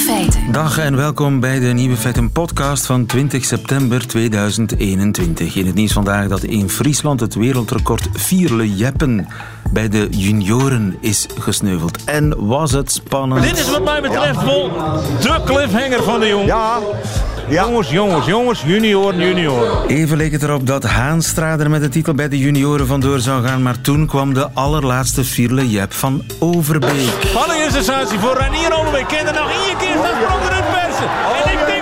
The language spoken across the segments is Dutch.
Feiten. Dag en welkom bij de Nieuwe Feiten podcast van 20 september 2021. In het nieuws vandaag dat in Friesland het wereldrecord vierle jeppen bij de junioren is gesneuveld. En was het spannend? Dit is wat mij betreft wel de cliffhanger van de jongen. Ja. Ja. Jongens, jongens, jongens, junioren, junioren. Even leek het erop dat Haanstra er met de titel bij de junioren vandoor zou gaan, maar toen kwam de allerlaatste vierle jep van Overbeek. Wat een sensatie voor Ranier Overbeek. Ken er nog één keer staan sprong erin persen. En ik denk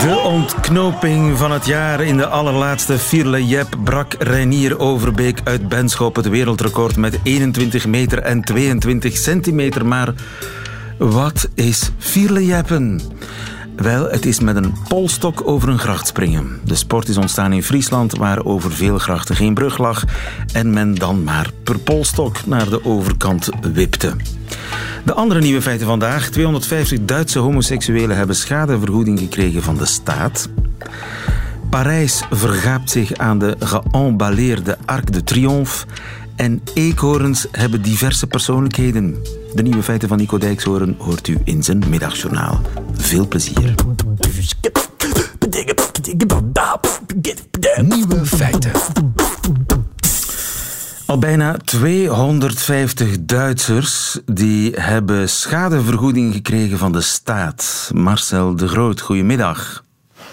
De ontknoping van het jaar in de allerlaatste vierle jep brak Reinier Overbeek uit Benschop het wereldrecord met 21 meter en 22 centimeter. Maar wat is vierle jeppen? Wel, het is met een polstok over een gracht springen. De sport is ontstaan in Friesland, waar over veel grachten geen brug lag en men dan maar per polstok naar de overkant wipte. De andere nieuwe feiten vandaag. 250 Duitse homoseksuelen hebben schadevergoeding gekregen van de staat. Parijs vergaapt zich aan de geëmballeerde Arc de Triomphe. En eekhoorns hebben diverse persoonlijkheden. De nieuwe feiten van Nico Dijkshoorn hoort u in zijn middagjournaal. Veel plezier. Nieuwe feiten. Al bijna 250 Duitsers die hebben schadevergoeding gekregen van de staat. Marcel de Groot, goedemiddag.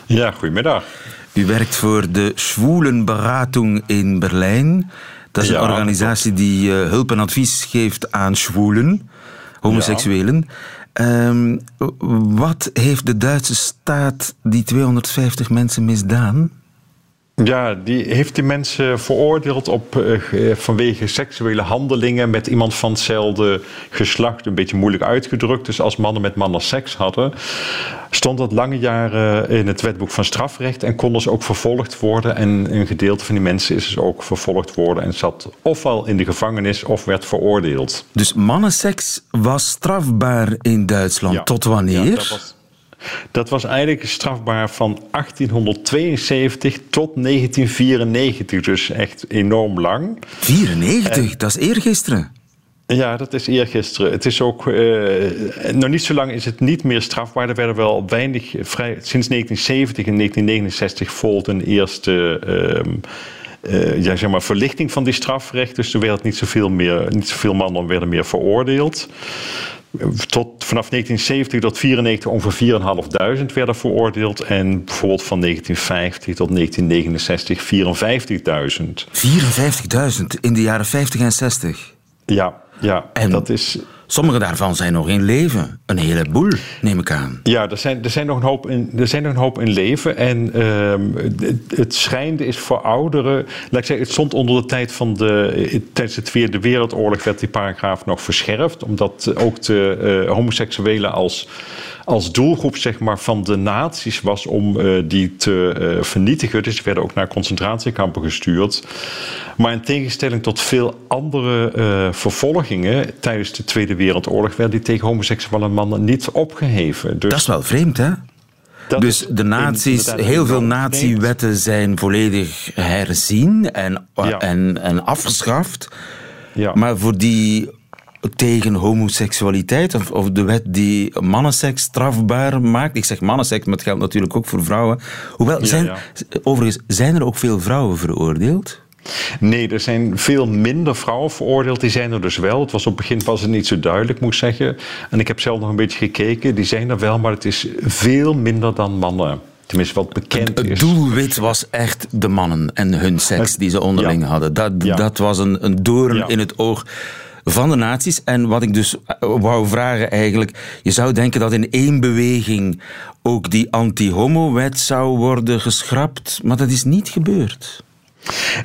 Ja, goedemiddag. U werkt voor de Schwoelenberatung in Berlijn. Dat is een organisatie die eh, hulp en advies geeft aan schwoelen, homoseksuelen. Ehm, wat heeft de Duitse staat die 250 mensen misdaan? Ja, die heeft die mensen veroordeeld op, eh, vanwege seksuele handelingen met iemand van hetzelfde geslacht. Een beetje moeilijk uitgedrukt. Dus als mannen met mannen seks hadden, stond dat lange jaren in het wetboek van strafrecht en konden ze ook vervolgd worden. En een gedeelte van die mensen is dus ook vervolgd worden en zat ofwel in de gevangenis of werd veroordeeld. Dus mannenseks was strafbaar in Duitsland. Ja. Tot wanneer? Ja, dat, was, eigenlijk strafbaar van 1872 tot 1994, dus echt enorm lang. 94, dat is eergisteren. Ja, dat is eergisteren. Het is ook, eh, nog niet zo lang is het niet meer strafbaar. Er werden wel weinig, vrij, sinds 1970 en 1969 volgde een eerste ehm, eh, ja, zeg maar verlichting van die strafrecht. Dus er werd niet zoveel, meer, niet zoveel mannen werden meer veroordeeld. Tot, vanaf 1970 tot 1994 ongeveer 4.500 werden veroordeeld. En bijvoorbeeld van 1950 tot 1969 54.000. 54.000 in de jaren 50 en 60. Ja, ja En- dat is... Sommige daarvan zijn nog in leven. Een heleboel, neem ik aan. Ja, er zijn, er zijn, nog, een hoop in, er zijn nog een hoop in leven. En ehm, het, het schijnde is voor ouderen. Laat ik zeggen, het stond onder de tijd van de. Tijdens de Tweede Wereldoorlog werd die paragraaf nog verscherpt. Omdat ook de eh, homoseksuelen als, als doelgroep zeg maar, van de nazi's was om eh, die te eh, vernietigen. Dus die werden ook naar concentratiekampen gestuurd. Maar in tegenstelling tot veel andere eh, vervolgingen tijdens de Tweede Wereldoorlog werden die tegen homoseksuele mannen niet opgeheven. Dus Dat is wel vreemd, hè? dat Dus de nazi's, heel veel natiewetten zijn volledig herzien en, Ja. en, en afgeschaft. Ja. Maar voor die tegen homoseksualiteit, of, of de wet die mannenseks strafbaar maakt. Ik zeg mannenseks, maar het geldt natuurlijk ook voor vrouwen. Hoewel, zijn, ja. overigens, zijn er ook veel vrouwen veroordeeld? Nee, er zijn veel minder vrouwen veroordeeld. Die zijn er dus wel. Het was op het begin was het niet zo duidelijk, moet ik zeggen. En ik heb zelf nog een beetje gekeken. Die zijn er wel, maar het is veel minder dan mannen. Tenminste, wat bekend Het is. doelwit was echt de mannen en hun seks die ze onderling Ja. hadden. Dat, dat was een, een doorn in het oog van de naties. En wat ik dus eh, wou vragen eigenlijk... Je zou denken dat in één beweging ook die anti-homo-wet zou worden geschrapt. Maar dat is niet gebeurd.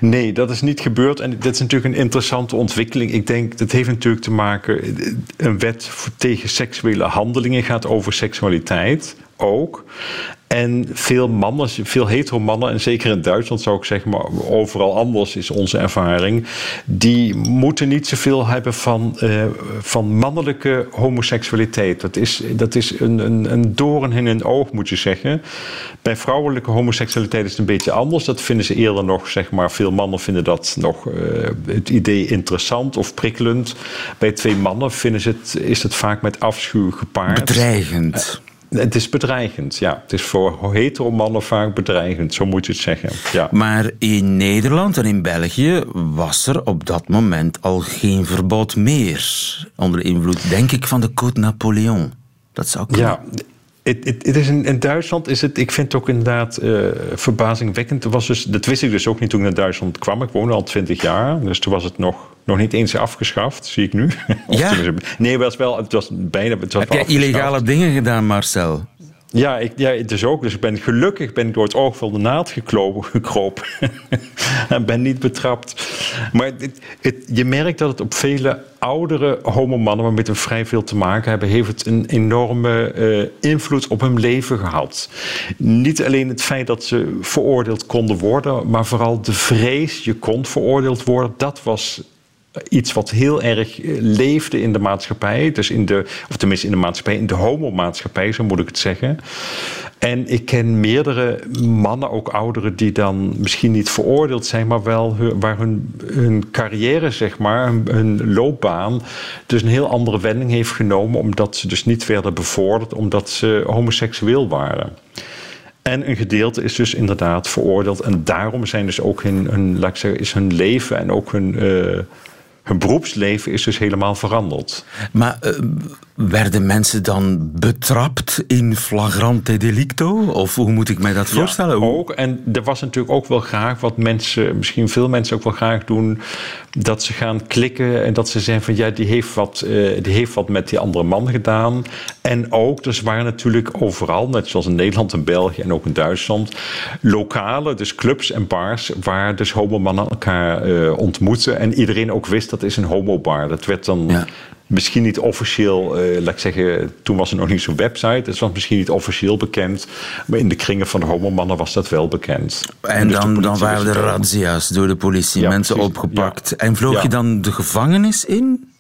Nee, dat is niet gebeurd. En dit is natuurlijk een interessante ontwikkeling. Ik denk, dat heeft natuurlijk te maken... Een wet tegen seksuele handelingen gaat over seksualiteit. Ook. En veel mannen, veel hetero mannen, en zeker in Duitsland zou ik zeggen, maar overal anders is onze ervaring, die moeten niet zoveel hebben van, uh, van mannelijke homoseksualiteit. Dat is, dat is een, een, een doorn in hun oog, moet je zeggen. Bij vrouwelijke homoseksualiteit is het een beetje anders. Dat vinden ze eerder nog, zeg maar, veel mannen vinden dat nog uh, het idee interessant of prikkelend. Bij twee mannen vinden ze het, is het vaak met afschuw gepaard. Bedreigend. Het is bedreigend, ja. Het is voor hetero mannen vaak bedreigend, zo moet je het zeggen. Ja. Maar in Nederland en in België was er op dat moment al geen verbod meer. Onder invloed, denk ik, van de Code Napoleon. Dat zou kunnen. Ja, het, het, het is in, in, Duitsland is het, ik vind het ook inderdaad uh, verbazingwekkend. Was dus, dat wist ik dus ook niet toen ik naar Duitsland kwam. Ik woonde al twintig jaar, dus toen was het nog, nog niet eens afgeschaft, zie ik nu. Ja? nee, het was wel, het was bijna. Het was Heb jij illegale dingen gedaan, Marcel? Ja, ik, ja, is ook. Dus ik ben gelukkig ben ik door het oog van de naad geklopen, gekropen. en ben niet betrapt. Maar het, je merkt dat het op vele oudere homomannen... waarmee we vrij veel te maken hebben... heeft het een enorme uh, invloed op hun leven gehad. Niet alleen het feit dat ze veroordeeld konden worden... maar vooral de vrees, je kon veroordeeld worden... dat was iets wat heel erg eh, leefde in de maatschappij. Dus in de, of tenminste in de maatschappij, in de homomaatschappij, zo moet ik het zeggen. En ik ken meerdere mannen, ook ouderen, die dan misschien niet veroordeeld zijn, maar wel waar hun, hun carrière, zeg maar, hun, hun, loopbaan, dus een heel andere wending heeft genomen, omdat ze dus niet werden bevorderd, omdat ze homoseksueel waren. En een gedeelte is dus inderdaad veroordeeld. En daarom zijn dus ook hun, hun laat ik zeggen, is hun leven en ook hun. Uh, hun beroepsleven is dus helemaal veranderd. Maar uh, werden mensen dan betrapt in flagrante delicto? Of hoe moet ik mij dat voorstellen? Ja, ook. En er was natuurlijk ook wel graag wat mensen, misschien veel mensen ook wel graag doen, dat ze gaan klikken en dat ze zeggen van ja, die heeft wat, uh, die heeft wat met die andere man gedaan. En ook, dus waren natuurlijk overal, net zoals in Nederland en België en ook in Duitsland, lokale, dus clubs en bars, waar dus homomannen elkaar uh, ontmoeten. En iedereen ook wist dat is een homobar. Dat werd dan. Ja misschien niet officieel, uh, laat ik zeggen, toen was er nog niet zo'n website. Het was misschien niet officieel bekend. Maar in de kringen van de homomannen was dat wel bekend. En, dus dan, dan waren er razzia's door de politie, ja, mensen precies, opgepakt. Ja. En vloog je dan de gevangenis in?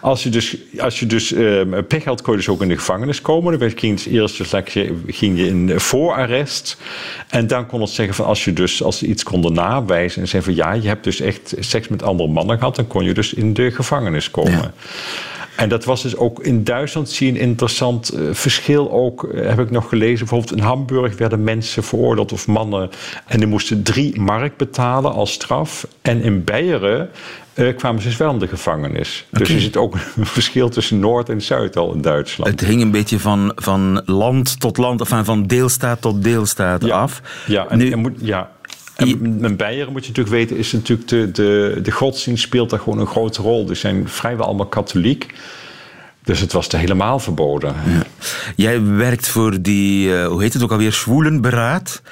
Als je dus, als je dus uh, pech had, kon je dus ook in de gevangenis komen. Dan je eerst dus, ging je in voorarrest. En dan kon het zeggen van als je dus als ze iets konden nawijzen en zeggen van ja, je hebt dus echt seks met andere mannen gehad, dan kon je dus in de gevangenis komen. En dat was dus ook in Duitsland zie je een interessant uh, verschil ook, uh, heb ik nog gelezen. Bijvoorbeeld in Hamburg werden mensen veroordeeld of mannen en die moesten drie mark betalen als straf. En in Beieren uh, kwamen ze dus wel in de gevangenis. Okay. Dus er zit ook een verschil tussen Noord en Zuid al in Duitsland. Het hing een beetje van, van land tot land, of van deelstaat tot deelstaat ja. af. Ja, en, nu, en moet, ja. En met Beieren moet je natuurlijk weten, is natuurlijk de, de, de godsdienst speelt daar gewoon een grote rol. Die zijn vrijwel allemaal katholiek. Dus het was helemaal verboden. Ja. Jij werkt voor die, uh, hoe heet het ook alweer, Schwoelenberaad.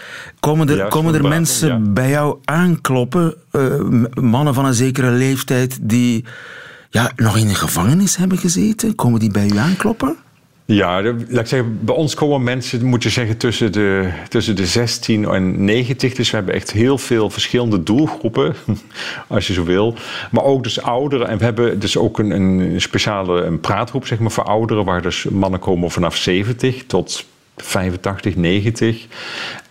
Komen er, ja, komen er mensen ja. bij jou aankloppen, uh, mannen van een zekere leeftijd, die ja, nog in de gevangenis hebben gezeten? Komen die bij u aankloppen? Ja, laat ik zeggen, bij ons komen mensen, moet je zeggen, tussen de, tussen de 16 en 90. Dus we hebben echt heel veel verschillende doelgroepen, als je zo wil. Maar ook dus ouderen. En we hebben dus ook een, een speciale een praatgroep zeg maar, voor ouderen, waar dus mannen komen vanaf 70 tot 85, 90.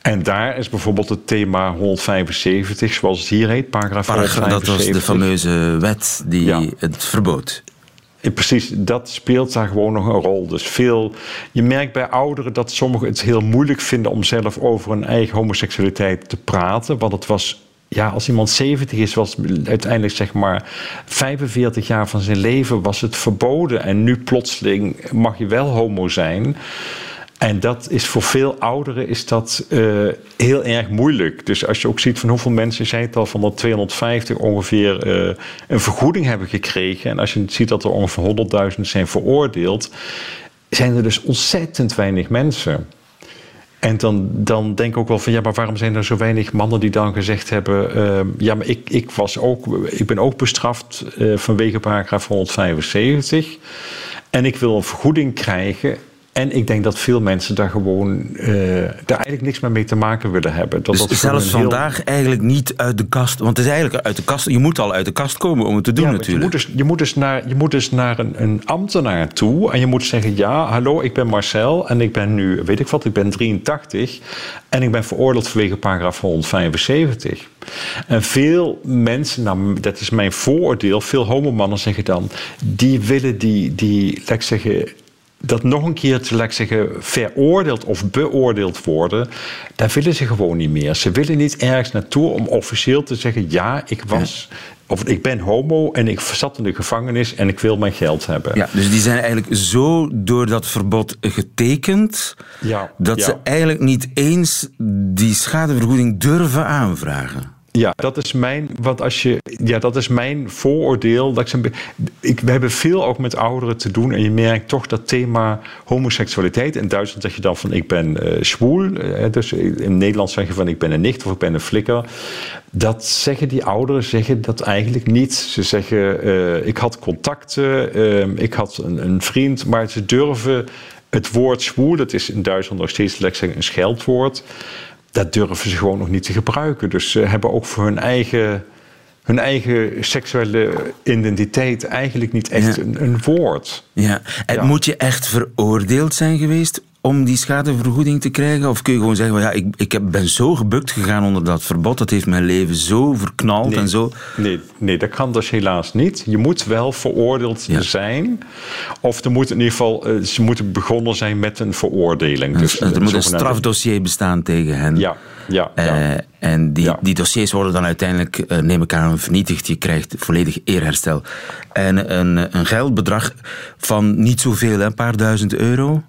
En daar is bijvoorbeeld het thema 175, zoals het hier heet, paragraaf Paragra 175. Dat was de fameuze wet die ja. het verbood. Precies, dat speelt daar gewoon nog een rol. Dus veel, je merkt bij ouderen dat sommigen het heel moeilijk vinden om zelf over hun eigen homoseksualiteit te praten. Want het was, ja, als iemand 70 is, was uiteindelijk zeg maar 45 jaar van zijn leven was het verboden. En nu plotseling mag je wel homo zijn. En dat is voor veel ouderen is dat uh, heel erg moeilijk. Dus als je ook ziet van hoeveel mensen, zei het al, van de 250 ongeveer uh, een vergoeding hebben gekregen. En als je ziet dat er ongeveer 100.000 zijn veroordeeld, zijn er dus ontzettend weinig mensen. En dan, dan denk ik ook wel van ja, maar waarom zijn er zo weinig mannen die dan gezegd hebben: uh, ja, maar ik, ik, was ook, ik ben ook bestraft vanwege paragraaf 175. En ik wil een vergoeding krijgen En ik denk dat veel mensen daar gewoon uh, daar eigenlijk niks meer mee te maken willen hebben. Dat dus dat zelfs vandaag eigenlijk niet uit de kast. Want het is eigenlijk uit de kast. Je moet al uit de kast komen om het te doen, ja, natuurlijk. Je moet, dus, je moet dus naar, je moet dus naar een, een ambtenaar toe. En je moet zeggen: Ja, hallo, ik ben Marcel. En ik ben nu, weet ik wat, ik ben 83. En ik ben veroordeeld vanwege paragraaf 175. En veel mensen, nou, dat is mijn vooroordeel, veel homomannen zeggen dan: die willen die, die laat ik zeggen dat nog een keer te zeggen, veroordeeld of beoordeeld worden, daar willen ze gewoon niet meer. Ze willen niet ergens naartoe om officieel te zeggen: ja, ik was. Of ik ben homo en ik zat in de gevangenis en ik wil mijn geld hebben. Ja, dus die zijn eigenlijk zo door dat verbod getekend ja, dat ze eigenlijk niet eens die schadevergoeding durven aanvragen. Ja, dat is mijn, want als je, ja, dat is mijn vooroordeel. Dat ik, ik, we hebben veel ook met ouderen te doen. En je merkt toch dat thema homoseksualiteit. In Duitsland zeg je dan van ik ben uh, dus in Nederland zeg je van ik ben een nicht of ik ben een flikker. Dat zeggen die ouderen zeggen dat eigenlijk niet. Ze zeggen uh, ik had contacten, ik had een, een, vriend. Maar ze durven het woord zwoel, dat is in Duitsland nog steeds een scheldwoord dat durven ze gewoon nog niet te gebruiken. Dus ze hebben ook voor hun eigen, hun eigen seksuele identiteit eigenlijk niet echt een, een, woord. Ja. En moet je echt veroordeeld zijn geweest om die schadevergoeding te krijgen? Of kun je gewoon zeggen, ja, ik, ik ben zo gebukt gegaan onder dat verbod, dat heeft mijn leven zo verknald en zo. Nee, nee, dat kan dus helaas niet. Je moet wel veroordeeld zijn. Of er moet in ieder geval, eh, ze moeten begonnen zijn met een veroordeling. Dus, er moet een strafdossier bestaan tegen hen. Ja, ja. Uh, en die, die dossiers worden dan uiteindelijk, uh, neem ik aan, vernietigd. Je krijgt volledig eerherstel. En een, een geldbedrag van niet zoveel, een paar duizend euro.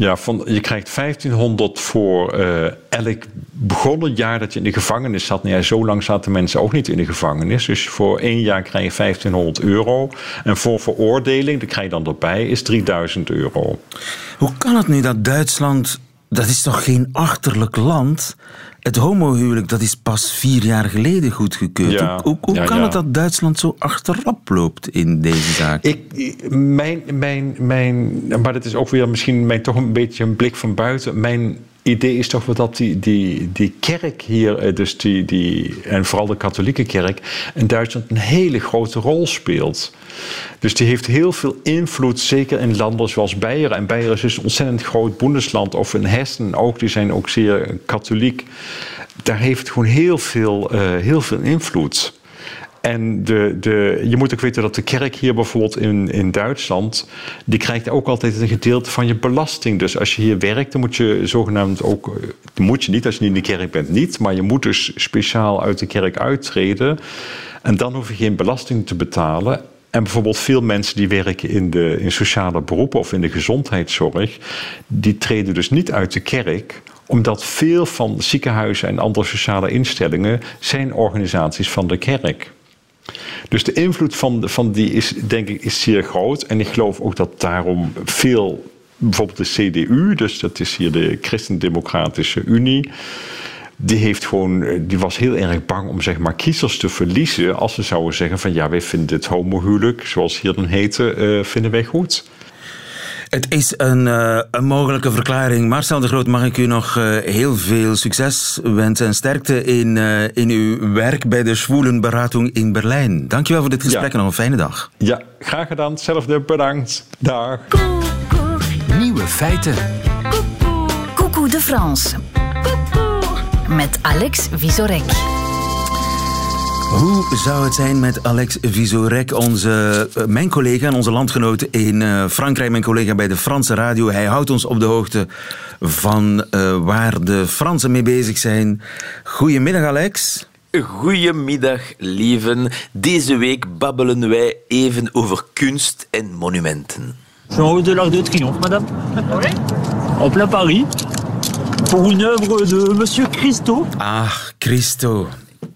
Ja, van, je krijgt 1500 voor uh, elk begonnen jaar dat je in de gevangenis zat. Nou zo lang zaten mensen ook niet in de gevangenis. Dus voor één jaar krijg je 1500 euro. En voor veroordeling, dat krijg je dan erbij, is 3000 euro. Hoe kan het nu dat Duitsland, dat is toch geen achterlijk land het homohuwelijk dat is pas vier jaar geleden goedgekeurd. hoe, hoe, kan het dat Duitsland zo achterop loopt in deze zaak? Ik, mijn, mijn, mijn, maar dat is ook weer misschien mijn, toch een beetje een blik van buiten. Mijn idee is toch wel dat die, die, die kerk hier, eh, dus die, die, en vooral de katholieke kerk, in Duitsland een hele grote rol speelt. Dus die heeft heel veel invloed, zeker in landen zoals Beieren. En Beieren is dus een ontzettend groot boendesland, of in Hessen ook, die zijn ook zeer katholiek. Daar heeft gewoon heel veel, uh, heel veel invloed. En de, de, je moet ook weten dat de kerk hier bijvoorbeeld in, in Duitsland, die krijgt ook altijd een gedeelte van je belasting. Dus als je hier werkt, dan moet je zogenaamd ook, eh, moet je niet, als je niet in de kerk bent, niet, maar je moet dus speciaal uit de kerk uittreden. En dan hoef je geen belasting te betalen. En bijvoorbeeld veel mensen die werken in, de, in sociale beroepen of in de gezondheidszorg, die treden dus niet uit de kerk, omdat veel van ziekenhuizen en andere sociale instellingen zijn organisaties van de kerk. Dus de invloed van, van die is, denk ik, is zeer groot. En ik geloof ook dat daarom veel, bijvoorbeeld de CDU, dus dat is hier de Christendemocratische Unie, die, heeft gewoon, eh, die was heel erg bang om zeg maar, kiezers te verliezen als ze zouden zeggen van ja, wij vinden dit homohuwelijk, zoals hier dan heette, uh, vinden wij goed. Het is een, uh, een, mogelijke verklaring. Marcel de Groot, mag ik u nog uh, heel veel succes wensen en sterkte in, uh, in uw werk bij de Schwoelenberatung in Berlijn. Dankjewel voor dit gesprek ja. en nog een fijne dag. Ja, graag gedaan. Hetzelfde, bedankt. Dag. Nieuwe feiten. Coucou de France. Met Alex Visorek. Hoe zou het zijn met Alex Visorek, onze, eh, mijn collega en onze landgenoot in uh, Frankrijk, mijn collega bij de Franse radio. Hij houdt ons op de hoogte van uh, waar de Fransen mee bezig zijn. Goedemiddag, Alex. Goedemiddag, lieven. Deze week babbelen wij even over kunst en monumenten. Je suis en haut de l'Arc de Triomphe, madame. Oui. En plein Paris. Pour une œuvre de Monsieur Christo. Ah, Christo.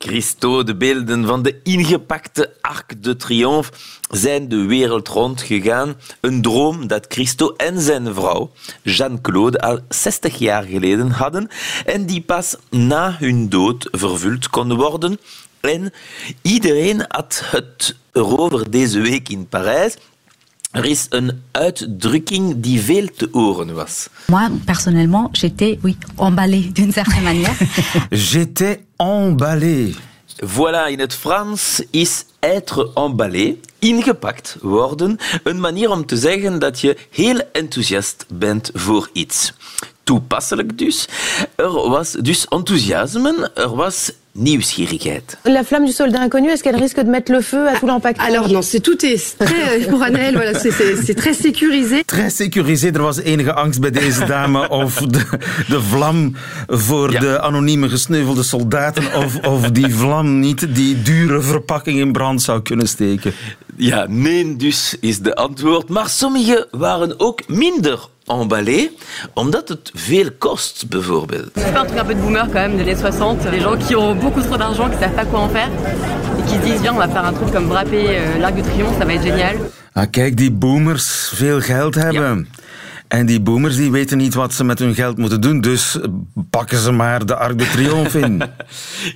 Christo, de beelden van de ingepakte Arc de Triomphe zijn de wereld rondgegaan. Een droom dat Christo en zijn vrouw, Jeanne-Claude, al 60 jaar geleden hadden en die pas na hun dood vervuld kon worden. En iedereen had het erover deze week in Parijs. Er is een uitdrukking die veel te horen was. Moi, personnellement, j'étais, oui, emballée d'une certaine manière. J'étais emballé. Voilà, in het Frans is être emballé, ingepakt worden, een manier om te zeggen dat je heel enthousiast bent voor iets. Toepasselijk dus. Er was dus enthousiasme, er was nieuwsgierigheid. La flamme du soldat inconnu, est-ce qu'elle risque de mettre le feu à tout l'encadrement Alors non, c'est tout est très pour Annelle, voilà, c'est- c'est c'est très sécurisé. Très sécurisé. Er was enige angst bij deze dame of de, de vlam voor Ja. de anonieme gesneuvelde soldaten of, of die vlam niet die dure verpakking in brand zou kunnen steken. Ja, nee dus is de antwoord. Maar sommigen waren ook minder emballés, omdat het veel kost, bijvoorbeeld. C'est pas un truc un peu de boomer quand même, des années 60. Des gens qui ont beaucoup trop d'argent, qui savent pas quoi en faire. Et qui se disent, viens, on va faire un truc comme Braper, euh, l'Arc de Triomphe, ça va être génial. Ah, kijk, die boomers veel geld hebben. En die boomers die weten niet wat ze met hun geld moeten doen, dus pakken ze maar de Arc de Triomphe in.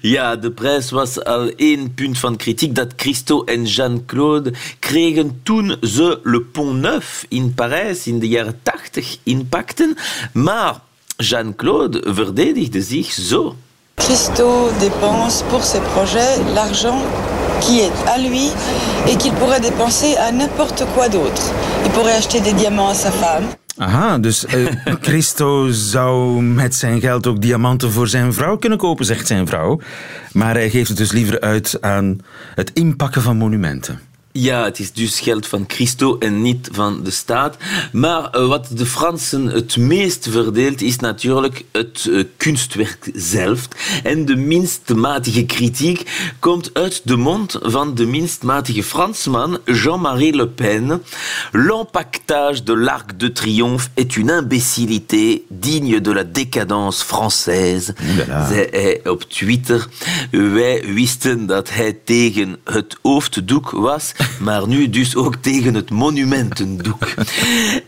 Ja, de prijs was al één punt van kritiek dat Christo en Jean-Claude kregen toen ze Le Pont Neuf in Parijs in de jaren 80 inpakten. Maar Jean-Claude verdedigde zich zo. Christo dépense pour ses projets l'argent qui est à lui et qu'il pourrait dépenser à n'importe quoi d'autre. Il pourrait acheter des diamants à sa femme. Aha, dus eh, Christo zou met zijn geld ook diamanten voor zijn vrouw kunnen kopen, zegt zijn vrouw. Maar hij geeft het dus liever uit aan het inpakken van monumenten. Ja, het is dus geld van Christo en niet van de staat. Maar eh, wat de Fransen het meest verdeelt is natuurlijk het eh, kunstwerk zelf. En de minst matige kritiek komt uit de mond van de minst matige Fransman Jean-Marie Le Pen. L'empactage de l'Arc de Triomphe est une imbécilité digne de la décadence française, zei hij op Twitter. Wij wisten dat hij tegen het hoofddoek was, maar nu dus ook tegen het monumentendoek.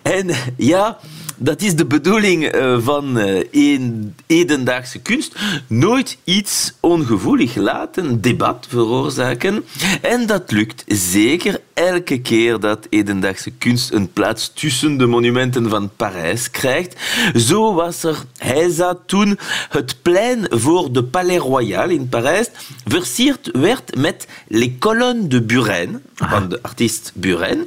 En ja, dat is de bedoeling eh, van eh, een hedendaagse kunst. Nooit iets ongevoelig laten, debat veroorzaken. En dat lukt zeker elke keer dat hedendaagse kunst een plaats tussen de monumenten van Parijs krijgt. Zo was er, zat toen, het plein voor de Palais Royal in Parijs versierd werd met Les Colonnes de Buren, van de artiest Buren.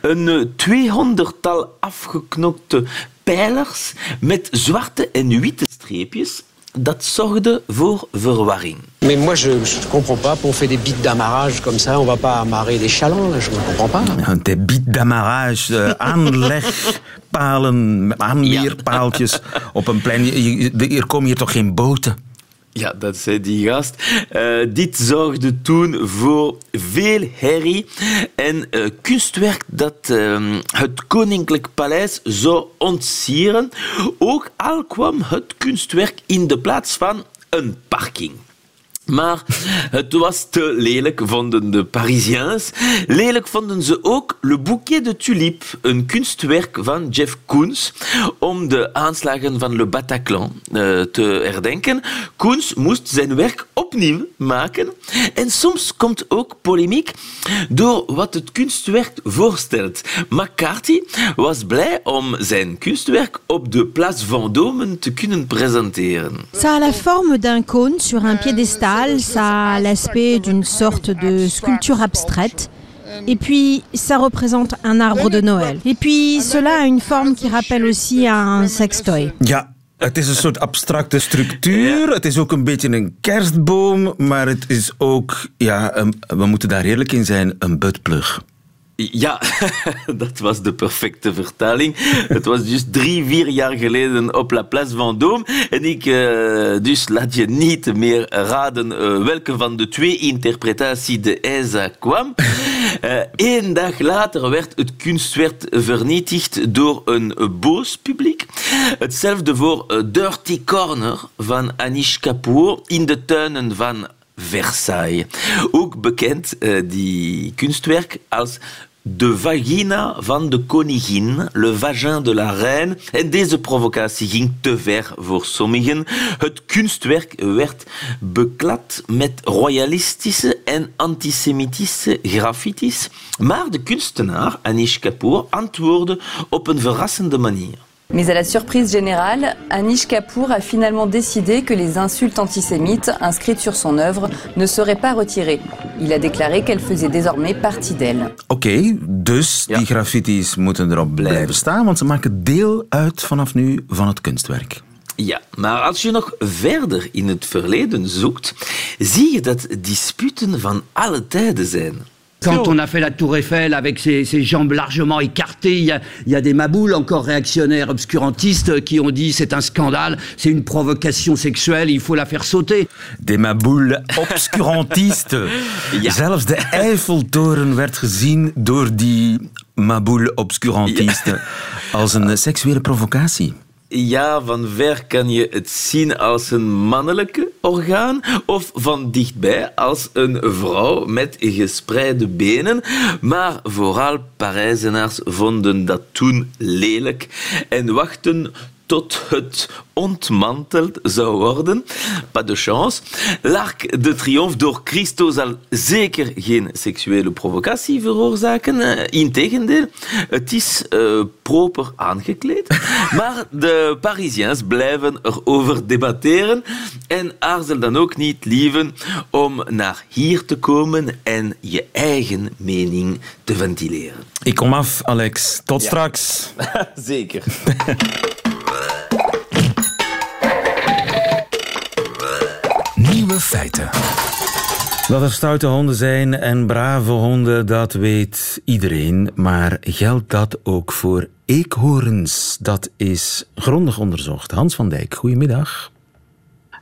Een eh, tweehonderdtal afgeknopte pijlers met zwarte en witte streepjes. Dat zorgde voor verwarring. Mais moi, je ne comprends pas. On fait des bites d'amarrage comme ça. On va pas amarrer des chalands, là. Je ne comprends pas. De biet d'amarrage, eh, aanlegpalen, aanmeerpaaltjes op een plein. Je- je- Hier komen hier toch geen boten? Ja, dat zei die gast. Eh, dit zorgde toen voor veel herrie en eh, kunstwerk dat eh, het Koninklijk Paleis zou ontsieren. Ook al kwam het kunstwerk in de plaats van een parking. Maar het was te lelijk, vonden de Parisiens. Lelijk vonden ze ook Le Bouquet de Tulipe, een kunstwerk van Jeff Koons, om de aanslagen van Le Bataclan eh, te herdenken. Koons moest zijn werk opnieuw maken. En soms komt ook polemiek door wat het kunstwerk voorstelt. McCarthy was blij om zijn kunstwerk op de Place Vendôme te kunnen presenteren. Ça a la forme d'un cône sur un piédestal, ça a l'aspect d'une sorte de sculpture abstraite. Et puis, ça représente un arbre de Noël. Et puis, cela a une forme qui rappelle aussi un sextoy. Ja, het is een soort abstracte structuur. Het is ook een beetje een kerstboom, maar het is ook, ja, een- we moeten daar eerlijk. Ja, dat was de perfecte vertaling. Het was dus drie, vier jaar geleden op La Place Vendôme. En ik, eh, dus laat je niet meer raden eh, welke van de twee interpretaties de ESA kwam. Eén Eh, dag later werd het kunstwerk vernietigd door een boos publiek. Hetzelfde voor Dirty Corner van Anish Kapoor in de tuinen van Versailles. Ook bekend, die kunstwerk, als de vagina van de koningin, le vagin de la reine. En deze provocatie ging te ver voor sommigen. Het kunstwerk werd beklad met royalistische en antisemitische graffitis. Maar de kunstenaar Anish Kapoor antwoordde op een verrassende manier. Mais à la surprise générale, Anish Kapoor a finalement décidé que les insultes antisémites inscrites sur son œuvre ne seraient pas retirées. Il a déclaré qu'elles faisaient désormais partie d'elle. Oké, dus die graffitis moeten erop blijven staan, want ze maken deel uit vanaf nu van het kunstwerk. Ja, maar als je nog verder in het verleden zoekt, zie je dat disputen van alle tijden zijn. Quand on a fait la Tour Eiffel avec ses, ses jambes largement écartées, il y, a, il y a des maboules encore réactionnaires, obscurantistes, qui ont dit c'est un scandale, c'est une provocation sexuelle, il faut la faire sauter. Des maboules obscurantistes. Zelfs de Eiffeltoren werd gezien door die maboule obscurantisten als een seksuele provocatie. Ja, van ver kan je het zien als een mannelijke orgaan of van dichtbij als een vrouw met gespreide benen. Maar vooral Parijzenaars vonden dat toen lelijk en wachten tot het ontmanteld zou worden. Pas de chance. L'Arc de Triomphe door Christo zal zeker geen seksuele provocatie veroorzaken. Eh, Integendeel, het is uh, proper aangekleed. maar de Parisiens blijven erover debatteren en aarzel dan ook niet lieven om naar hier te komen en je eigen mening te ventileren. Ik kom af, Alex. Tot straks. zeker. Nieuwe feiten. Dat er stoute honden zijn en brave honden, dat weet iedereen. Maar geldt dat ook voor eekhoorns? Dat is grondig onderzocht. Hans van Dijk, goedemiddag.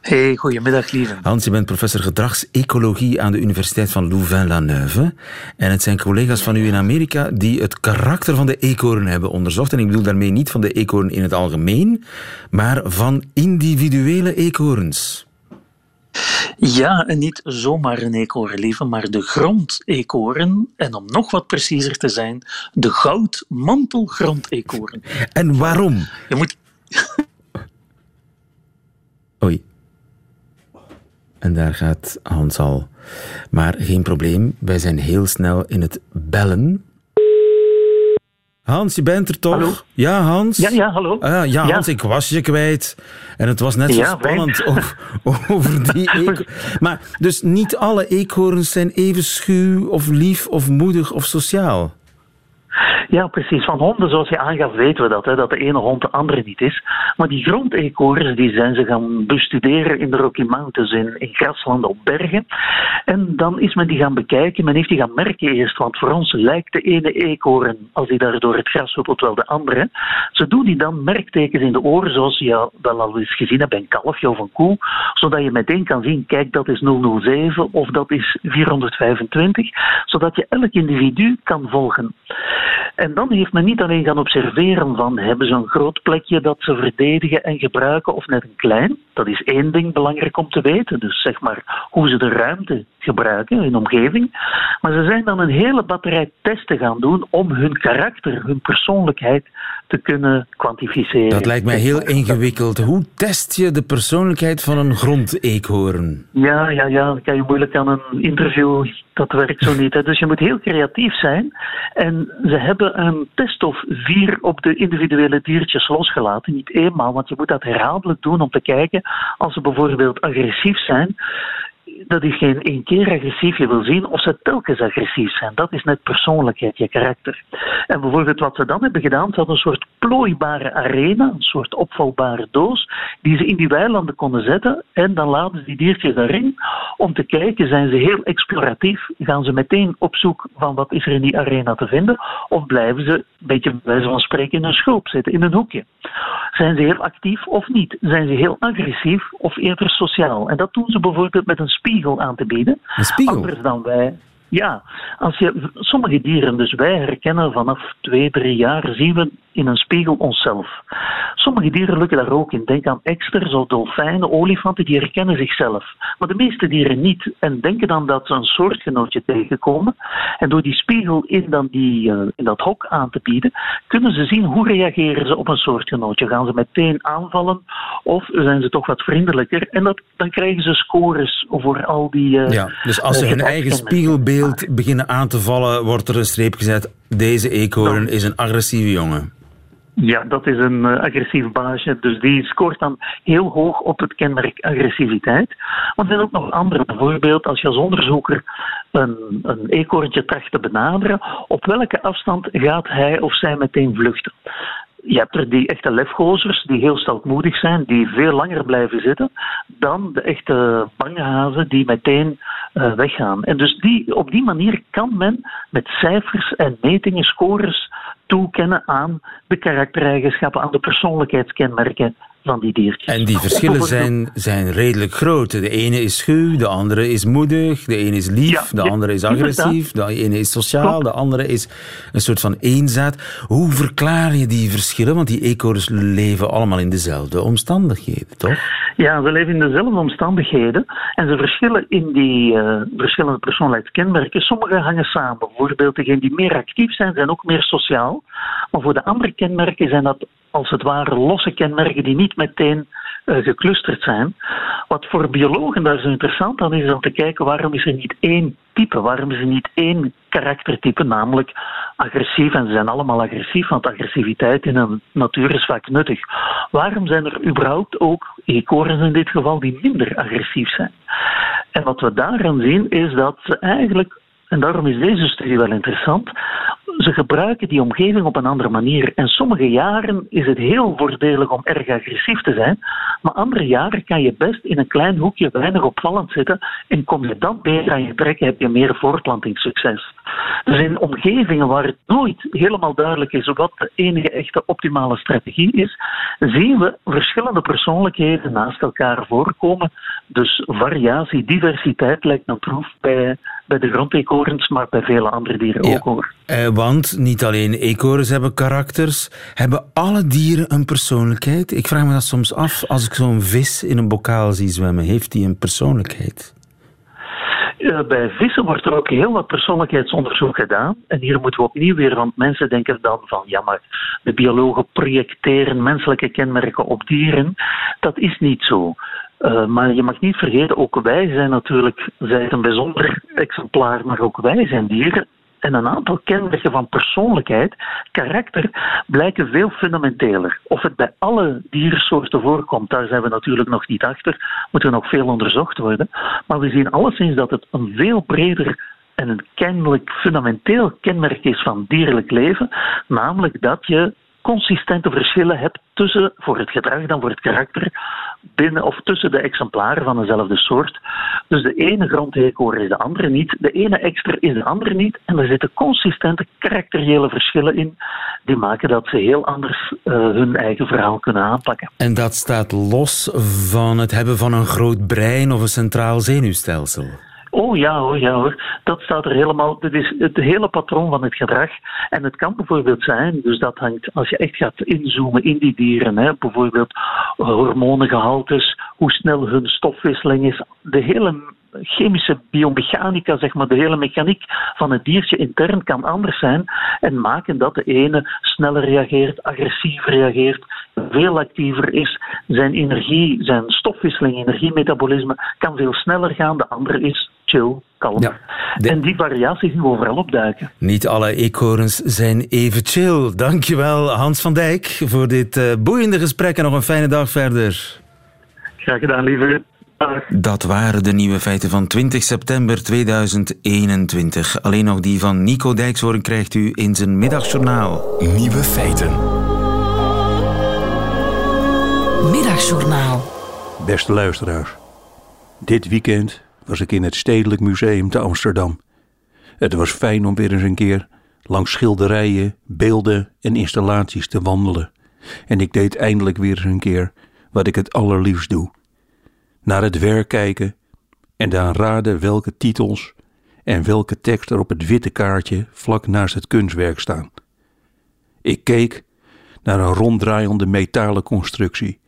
Hey, goedemiddag, lieve. Hans, je bent professor gedragsecologie aan de Universiteit van Louvain-la-Neuve. En het zijn collega's van u in Amerika die het karakter van de eekhoorn hebben onderzocht. En ik bedoel daarmee niet van de eekhoorn in het algemeen, maar van individuele eekhoorns. Ja, en niet zomaar een eekhoorn, lieve, maar de grondeekhoorn. En om nog wat preciezer te zijn, de goudmantelgrondeekhoorn. En waarom? Je moet... Oei. En daar gaat Hans al. Maar geen probleem, wij zijn heel snel in het bellen. Hans, je bent er toch? Hallo? Ja, Hans? Ja, ja, hallo. Ah, ja, Hans, Ja. ik was je kwijt. En het was net zo Ja, spannend over, over die eekhoorn. Maar dus niet alle eekhoorns zijn even schuw of lief of moedig of sociaal. Ja, precies. Van honden, zoals je aangaf, weten we dat. Hè, dat de ene hond de andere niet is. Maar die grondeekhoorns die zijn ze gaan bestuderen in de Rocky Mountains, in, in graslanden op bergen. En dan is men die gaan bekijken. Men heeft die gaan merken eerst. Want voor ons lijkt de ene eekhoorn, als die daar door het gras huppelt, wel de andere. Ze doen die dan merktekens in de oren, zoals je wel al eens gezien hebt bij een kalfje of een koe. Zodat je meteen kan zien, kijk, dat is 007 of dat is 425. Zodat je elk individu kan volgen. En dan heeft men niet alleen gaan observeren van hebben ze een groot plekje dat ze verdedigen en gebruiken of net een klein. Dat is één ding belangrijk om te weten. Dus zeg maar hoe ze de ruimte gebruiken in omgeving. Maar ze zijn dan een hele batterij testen gaan doen om hun karakter, hun persoonlijkheid te kunnen kwantificeren. Dat lijkt mij heel ingewikkeld. Hoe test je de persoonlijkheid van een grondeekhoorn? Ja, ja, ja. Dat kan je moeilijk aan een interview. Dat werkt zo niet. Hè. Dus je moet heel creatief zijn. En ze hebben een test of vier op de individuele diertjes losgelaten. Niet eenmaal, want je moet dat herhaaldelijk doen om te kijken als ze bijvoorbeeld agressief zijn. Dat is geen één keer agressief. Je wil zien of ze telkens agressief zijn. Dat is net persoonlijkheid, je karakter. En bijvoorbeeld wat ze dan hebben gedaan, ze hadden een soort plooibare arena, een soort opvalbare doos, die ze in die weilanden konden zetten. En dan laten ze die diertjes daarin om te kijken, zijn ze heel exploratief? Gaan ze meteen op zoek van wat is er in die arena te vinden? Of blijven ze, een beetje bij wijze van spreken, in een schulp zitten, in een hoekje? Zijn ze heel actief of niet? Zijn ze heel agressief of eerder sociaal? En dat doen ze bijvoorbeeld met een spiegel aan te bieden. Een spiegel? Anders dan wij. Ja, als je, sommige dieren, dus wij herkennen vanaf twee, drie jaar, zien we in een spiegel onszelf. Sommige dieren lukken daar ook in. Denk aan eksters of dolfijnen, olifanten, die herkennen zichzelf. Maar de meeste dieren niet. En denken dan dat ze een soortgenootje tegenkomen. En door die spiegel in, dan die, uh, in dat hok aan te bieden, kunnen ze zien hoe reageren ze op een soortgenootje. Gaan ze meteen aanvallen of zijn ze toch wat vriendelijker? En dat, dan krijgen ze scores voor al die... Uh, ja, dus als ze hun eigen spiegelbeeld beginnen aan te vallen, wordt er een streep gezet. Deze eekhoorn is een agressieve jongen. Ja, dat is een uh, agressief baasje. Dus die scoort dan heel hoog op het kenmerk agressiviteit. Maar er zijn ook nog andere. Bijvoorbeeld als je als onderzoeker een, een eekhoorntje tracht te benaderen, op welke afstand gaat hij of zij meteen vluchten? Je hebt er die echte lefgozers die heel steltmoedig zijn, die veel langer blijven zitten dan de echte bangehazen die meteen uh, weggaan. En dus die, op die manier kan men met cijfers en metingen, scores toekennen aan de karaktereigenschappen, aan de persoonlijkheidskenmerken van die diertjes. En die verschillen zijn, zijn redelijk groot. De ene is schuw, de andere is moedig, de ene is lief, de andere is agressief, de ene is sociaal, de andere is een soort van eenzaad. Hoe verklaar je die verschillen? Want die eekhoorns leven allemaal in dezelfde omstandigheden, toch? Ja, ze leven in dezelfde omstandigheden en ze verschillen in die uh, verschillende persoonlijkheidskenmerken. Sommige hangen samen. Bijvoorbeeld degenen die meer actief zijn, zijn ook meer sociaal. Maar voor de andere kenmerken zijn dat als het ware losse kenmerken die niet meteen geclusterd zijn. Wat voor biologen daar zo interessant aan is, om te kijken waarom is er niet één type, waarom is er niet één karaktertype, namelijk agressief, en ze zijn allemaal agressief, want agressiviteit in een natuur is vaak nuttig. Waarom zijn er überhaupt ook eekhoorns in dit geval die minder agressief zijn? En wat we daaraan zien is dat ze eigenlijk en daarom is deze studie wel interessant. Ze gebruiken die omgeving op een andere manier. En sommige jaren is het heel voordelig om erg agressief te zijn, maar andere jaren kan je best in een klein hoekje weinig opvallend zitten en kom je dan beter aan je trekken, heb je meer voortplantingssucces. Dus in omgevingen waar het nooit helemaal duidelijk is wat de enige echte optimale strategie is, zien we verschillende persoonlijkheden naast elkaar voorkomen. Dus variatie, diversiteit lijkt een proef bij, bij de grondeekhoorns, maar bij vele andere dieren ook hoor. Eh, want niet alleen eekhoorns hebben karakters, hebben alle dieren een persoonlijkheid? Ik vraag me dat soms af als ik zo'n vis in een bokaal zie zwemmen. Heeft die een persoonlijkheid? Uh, bij vissen wordt er ook heel wat persoonlijkheidsonderzoek gedaan. En hier moeten we opnieuw weer, want mensen denken dan van ja, maar de biologen projecteren menselijke kenmerken op dieren. Dat is niet zo. Uh, maar je mag niet vergeten, ook wij zijn natuurlijk, zij een bijzonder exemplaar, maar ook wij zijn dieren. En een aantal kenmerken van persoonlijkheid, karakter, blijken veel fundamenteler. Of het bij alle diersoorten voorkomt, daar zijn we natuurlijk nog niet achter. Moet er nog veel onderzocht worden. Maar we zien alleszins dat het een veel breder en een kennelijk fundamenteel kenmerk is van dierlijk leven. Namelijk dat je consistente verschillen hebt tussen, voor het gedrag dan voor het karakter, binnen of tussen de exemplaren van dezelfde soort. Dus de ene grondheekhoorn is de andere niet, de ene extra is de andere niet. En er zitten consistente karakteriële verschillen in die maken dat ze heel anders uh, hun eigen verhaal kunnen aanpakken. En dat staat los van het hebben van een groot brein of een centraal zenuwstelsel? Oh ja hoor, ja hoor. Dat staat er helemaal. Dit is het hele patroon van het gedrag. En het kan bijvoorbeeld zijn, dus dat hangt, als je echt gaat inzoomen in die dieren, hè, bijvoorbeeld hormonengehaltes, hoe snel hun stofwisseling is, de hele chemische biomechanica, zeg maar, de hele mechaniek van het diertje intern kan anders zijn en maken dat de ene sneller reageert, agressiever reageert, veel actiever is. Zijn energie, zijn stofwisseling, energiemetabolisme kan veel sneller gaan, de andere is chill, kalm. Ja, En die variatie zien we overal opduiken. Niet alle eekhoorns zijn even chill. Dankjewel Hans van Dijk voor dit uh, boeiende gesprek en nog een fijne dag verder. Graag gedaan, lieve. Dat waren de nieuwe feiten van 20 september 2021. Alleen nog die van Nico Dijkshoorn krijgt u in zijn middagjournaal. Nieuwe feiten. Middagjournaal. Beste luisteraars. Dit weekend was ik in het Stedelijk Museum te Amsterdam. Het was fijn om weer eens een keer langs schilderijen, beelden en installaties te wandelen. En ik deed eindelijk weer eens een keer wat ik het allerliefst doe: naar het werk kijken en dan raden welke titels en welke tekst er op het witte kaartje vlak naast het kunstwerk staan. Ik keek naar een ronddraaiende metalen constructie.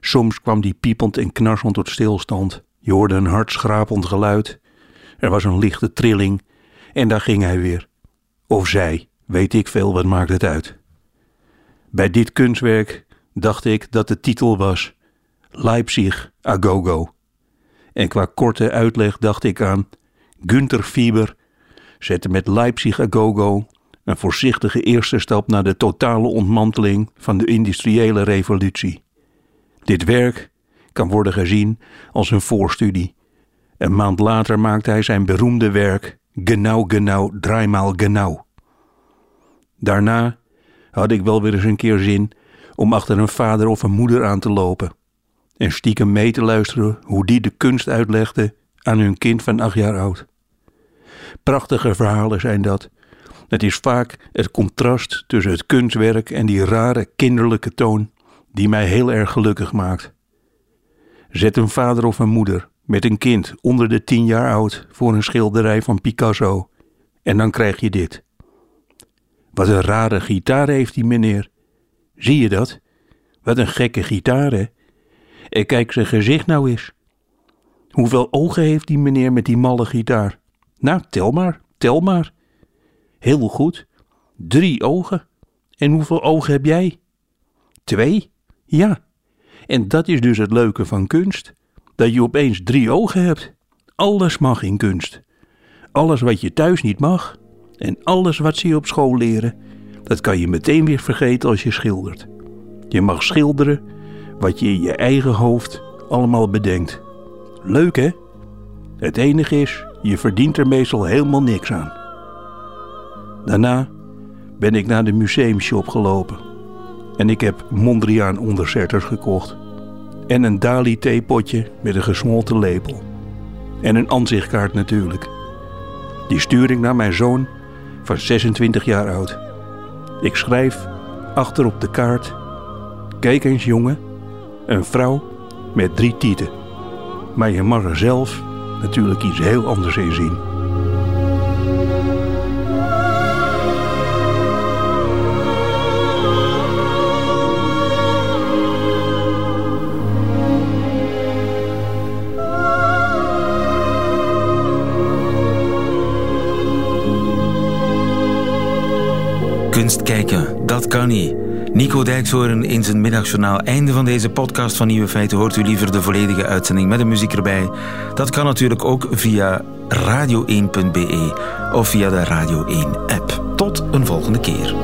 Soms kwam die piepend en knarsend tot stilstand. Je hoorde een hard schrapend geluid. Er was een lichte trilling en daar ging hij weer. Of zij, weet ik veel, wat maakt het uit. Bij dit kunstwerk dacht ik dat de titel was Leipzig a go-go. En qua korte uitleg dacht ik aan Günther Fieber zette met Leipzig a go-go een voorzichtige eerste stap naar de totale ontmanteling van de industriële revolutie. Dit werk kan worden gezien als een voorstudie. Een maand later maakte hij zijn beroemde werk Genau Genau Dreimal Genau. Daarna had ik wel weer eens een keer zin om achter een vader of een moeder aan te lopen en stiekem mee te luisteren hoe die de kunst uitlegde aan hun kind van acht jaar oud. Prachtige verhalen zijn dat. Het is vaak het contrast tussen het kunstwerk en die rare kinderlijke toon die mij heel erg gelukkig maakt. Zet een vader of een moeder met een kind onder de tien jaar oud voor een schilderij van Picasso en dan krijg je dit. Wat een rare gitaar heeft die meneer. Zie je dat? Wat een gekke gitaar, hè? En kijk zijn gezicht nou eens. Hoeveel ogen heeft die meneer met die malle gitaar? Nou, tel maar, tel maar. Heel goed. Drie ogen. En hoeveel ogen heb jij? Twee? Ja. En dat is dus het leuke van kunst. Dat je opeens drie ogen hebt. Alles mag in kunst. Alles wat je thuis niet mag. En alles wat ze je op school leren. Dat kan je meteen weer vergeten als je schildert. Je mag schilderen wat je in je eigen hoofd allemaal bedenkt. Leuk hè? Het enige is, je verdient er meestal helemaal niks aan. Daarna ben ik naar de museumshop gelopen. En ik heb Mondriaan onderzetters gekocht. En een Dali theepotje met een gesmolten lepel. En een ansichtkaart natuurlijk. Die stuur ik naar mijn zoon van 26 jaar oud. Ik schrijf achter op de kaart: Kijk eens, jongen, een vrouw met drie tieten. Maar je mag er zelf natuurlijk iets heel anders in zien. Kunst kijken, dat kan niet. Nico Dijkshoorn in zijn middagjournaal. Einde van deze podcast van Nieuwe Feiten. Hoort u liever de volledige uitzending met de muziek erbij? Dat kan natuurlijk ook via radio1.be of via de Radio 1 app. Tot een volgende keer.